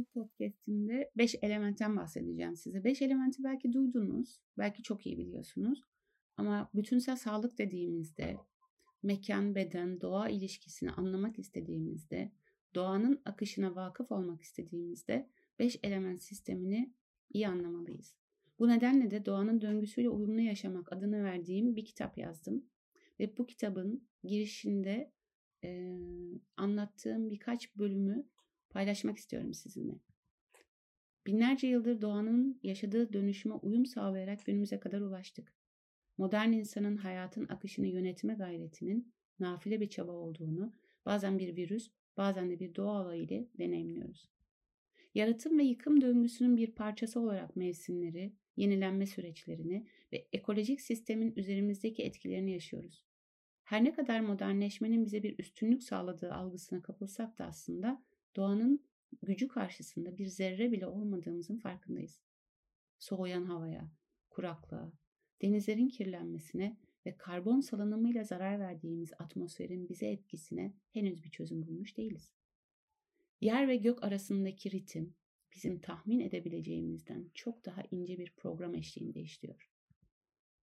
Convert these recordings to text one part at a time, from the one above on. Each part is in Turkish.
Bu podcast'imde 5 elementten bahsedeceğim size. 5 elementi belki duydunuz, belki çok iyi biliyorsunuz. Ama bütünsel sağlık dediğimizde, mekan, beden, doğa ilişkisini anlamak istediğimizde, doğanın akışına vakıf olmak istediğimizde 5 element sistemini iyi anlamalıyız. Bu nedenle de doğanın döngüsüyle uyumlu yaşamak adını verdiğim bir kitap yazdım. Ve bu kitabın girişinde e, anlattığım birkaç bölümü paylaşmak istiyorum sizinle. Binlerce yıldır doğanın yaşadığı dönüşüme uyum sağlayarak günümüze kadar ulaştık. Modern insanın hayatın akışını yönetme gayretinin nafile bir çaba olduğunu bazen bir virüs, bazen de bir doğa ile deneyimliyoruz. Yaratım ve yıkım döngüsünün bir parçası olarak mevsimleri, yenilenme süreçlerini ve ekolojik sistemin üzerimizdeki etkilerini yaşıyoruz. Her ne kadar modernleşmenin bize bir üstünlük sağladığı algısına kapılsak da aslında doğanın gücü karşısında bir zerre bile olmadığımızın farkındayız. Soğuyan havaya, kuraklığa, denizlerin kirlenmesine ve karbon salınımıyla zarar verdiğimiz atmosferin bize etkisine henüz bir çözüm bulmuş değiliz. Yer ve gök arasındaki ritim bizim tahmin edebileceğimizden çok daha ince bir program eşliğinde işliyor.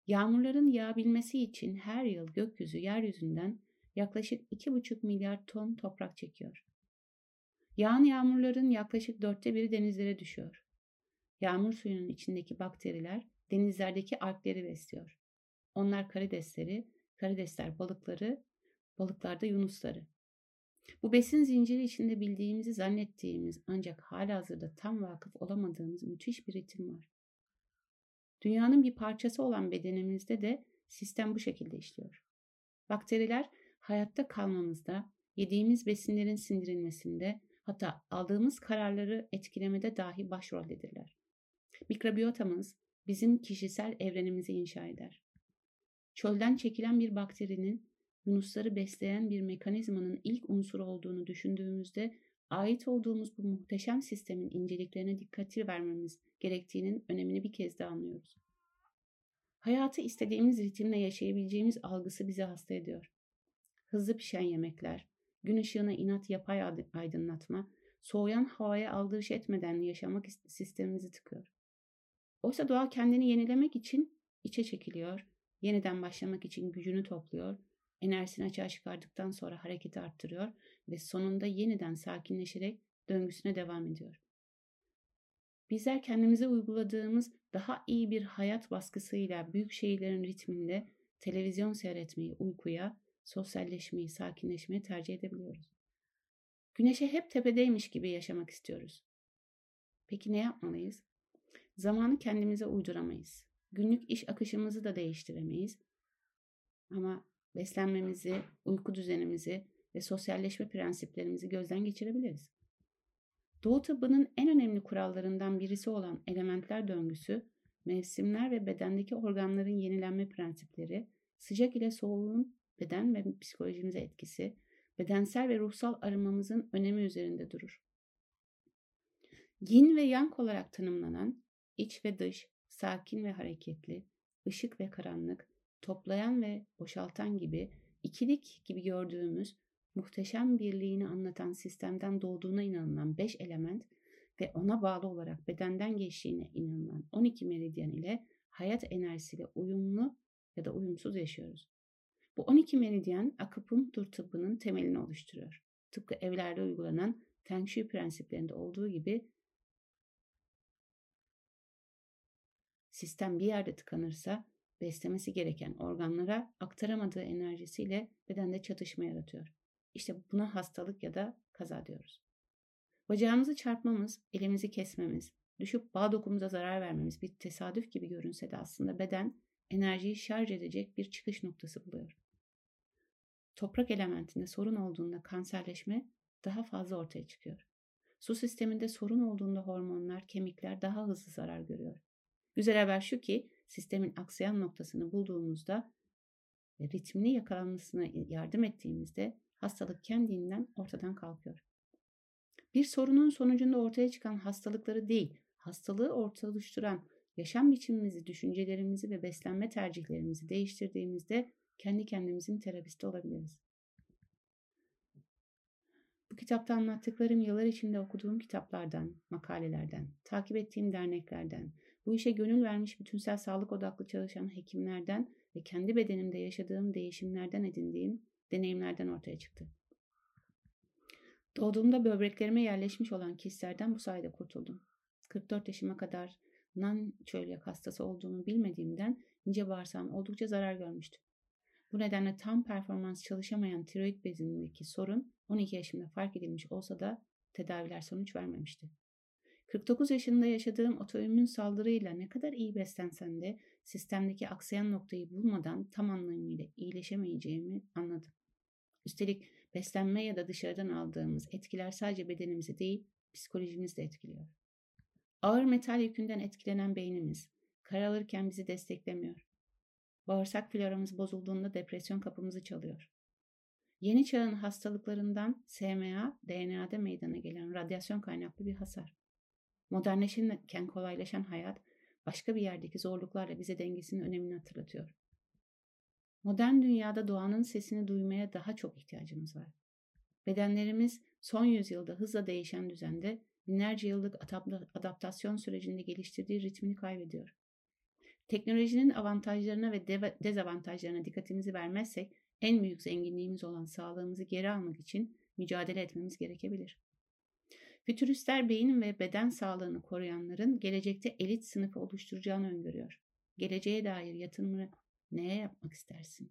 Yağmurların yağabilmesi için her yıl gökyüzü yeryüzünden yaklaşık 2,5 milyar ton toprak çekiyor. Yağan yağmurların yaklaşık dörtte biri denizlere düşüyor. Yağmur suyunun içindeki bakteriler denizlerdeki algleri besliyor. Onlar karidesleri, karidesler balıkları, balıklarda yunusları. Bu besin zinciri içinde bildiğimizi zannettiğimiz ancak hala hazırda tam vakıf olamadığımız müthiş bir ritim var. Dünyanın bir parçası olan bedenimizde de sistem bu şekilde işliyor. Bakteriler hayatta kalmamızda, yediğimiz besinlerin sindirilmesinde, hatta aldığımız kararları etkilemede dahi başroldedirler. Mikrobiyotamız bizim kişisel evrenimizi inşa eder. Çölden çekilen bir bakterinin yunusları besleyen bir mekanizmanın ilk unsuru olduğunu düşündüğümüzde ait olduğumuz bu muhteşem sistemin inceliklerine dikkati vermemiz gerektiğinin önemini bir kez daha anlıyoruz. Hayatı istediğimiz ritimle yaşayabileceğimiz algısı bizi hasta ediyor. Hızlı pişen yemekler, gün ışığına inat yapay aydınlatma, soğuyan havaya aldırış etmeden yaşamak sistemimizi tıkıyor. Oysa doğa kendini yenilemek için içe çekiliyor, yeniden başlamak için gücünü topluyor, enerjisini açığa çıkardıktan sonra hareketi arttırıyor ve sonunda yeniden sakinleşerek döngüsüne devam ediyor. Bizler kendimize uyguladığımız daha iyi bir hayat baskısıyla büyük şehirlerin ritminde televizyon seyretmeyi, uykuya, sosyalleşmeyi, sakinleşmeyi tercih edebiliyoruz. Güneşe hep tepedeymiş gibi yaşamak istiyoruz. Peki ne yapmalıyız? Zamanı kendimize uyduramayız. Günlük iş akışımızı da değiştiremeyiz. Ama beslenmemizi, uyku düzenimizi ve sosyalleşme prensiplerimizi gözden geçirebiliriz. Doğu tıbbının en önemli kurallarından birisi olan elementler döngüsü, mevsimler ve bedendeki organların yenilenme prensipleri, sıcak ile soğuğun beden ve psikolojimize etkisi, bedensel ve ruhsal arınmamızın önemi üzerinde durur. Yin ve yang olarak tanımlanan iç ve dış, sakin ve hareketli, ışık ve karanlık, toplayan ve boşaltan gibi ikilik gibi gördüğümüz muhteşem birliğini anlatan sistemden doğduğuna inanılan 5 element ve ona bağlı olarak bedenden geçtiğine inanılan 12 meridyen ile hayat enerjisiyle uyumlu ya da uyumsuz yaşıyoruz. Bu 12 meridyen akupunktur tıbbının temelini oluşturuyor. Tıpkı evlerde uygulanan Feng Shui prensiplerinde olduğu gibi sistem bir yerde tıkanırsa beslemesi gereken organlara aktaramadığı enerjisiyle bedende çatışma yaratıyor. İşte buna hastalık ya da kaza diyoruz. Bacağımızı çarpmamız, elimizi kesmemiz, düşüp bağ dokumuza zarar vermemiz bir tesadüf gibi görünse de aslında beden enerjiyi şarj edecek bir çıkış noktası buluyor. Toprak elementinde sorun olduğunda kanserleşme daha fazla ortaya çıkıyor. Su sisteminde sorun olduğunda hormonlar, kemikler daha hızlı zarar görüyor. Güzel haber şu ki sistemin aksayan noktasını bulduğumuzda ve ritmini yakalanmasına yardım ettiğimizde hastalık kendinden ortadan kalkıyor. Bir sorunun sonucunda ortaya çıkan hastalıkları değil, hastalığı ortaya oluşturan yaşam biçimimizi, düşüncelerimizi ve beslenme tercihlerimizi değiştirdiğimizde kendi kendimizin terapisti olabiliriz. Bu kitapta anlattıklarım yıllar içinde okuduğum kitaplardan, makalelerden, takip ettiğim derneklerden, bu işe gönül vermiş bütünsel sağlık odaklı çalışan hekimlerden ve kendi bedenimde yaşadığım değişimlerden edindiğim deneyimlerden ortaya çıktı. Doğduğumda böbreklerime yerleşmiş olan kistlerden bu sayede kurtuldum. 44 yaşıma kadar nan çölyak hastası olduğumu bilmediğimden ince bağırsağım oldukça zarar görmüştü. Bu nedenle tam performans çalışamayan tiroid bezindeki sorun 12 yaşımda fark edilmiş olsa da tedaviler sonuç vermemişti. 49 yaşında yaşadığım otoimmün saldırıyla ne kadar iyi beslensen de sistemdeki aksayan noktayı bulmadan tam anlamıyla iyileşemeyeceğimi anladım. Üstelik beslenme ya da dışarıdan aldığımız etkiler sadece bedenimizi değil, psikolojimizi de etkiliyor. Ağır metal yükünden etkilenen beynimiz, karalırken bizi desteklemiyor. Bağırsak floramız bozulduğunda depresyon kapımızı çalıyor. Yeni çağın hastalıklarından SMA, DNA'da meydana gelen radyasyon kaynaklı bir hasar. Modernleşirken kolaylaşan hayat, başka bir yerdeki zorluklarla bize dengesinin önemini hatırlatıyor. Modern dünyada doğanın sesini duymaya daha çok ihtiyacımız var. Bedenlerimiz son yüzyılda hızla değişen düzende binlerce yıllık adaptasyon sürecinde geliştirdiği ritmini kaybediyor. Teknolojinin avantajlarına ve dezavantajlarına dikkatimizi vermezsek en büyük zenginliğimiz olan sağlığımızı geri almak için mücadele etmemiz gerekebilir. Fütüristler beyin ve beden sağlığını koruyanların gelecekte elit sınıfı oluşturacağını öngörüyor. Geleceğe dair yatırımı neye yapmak istersin?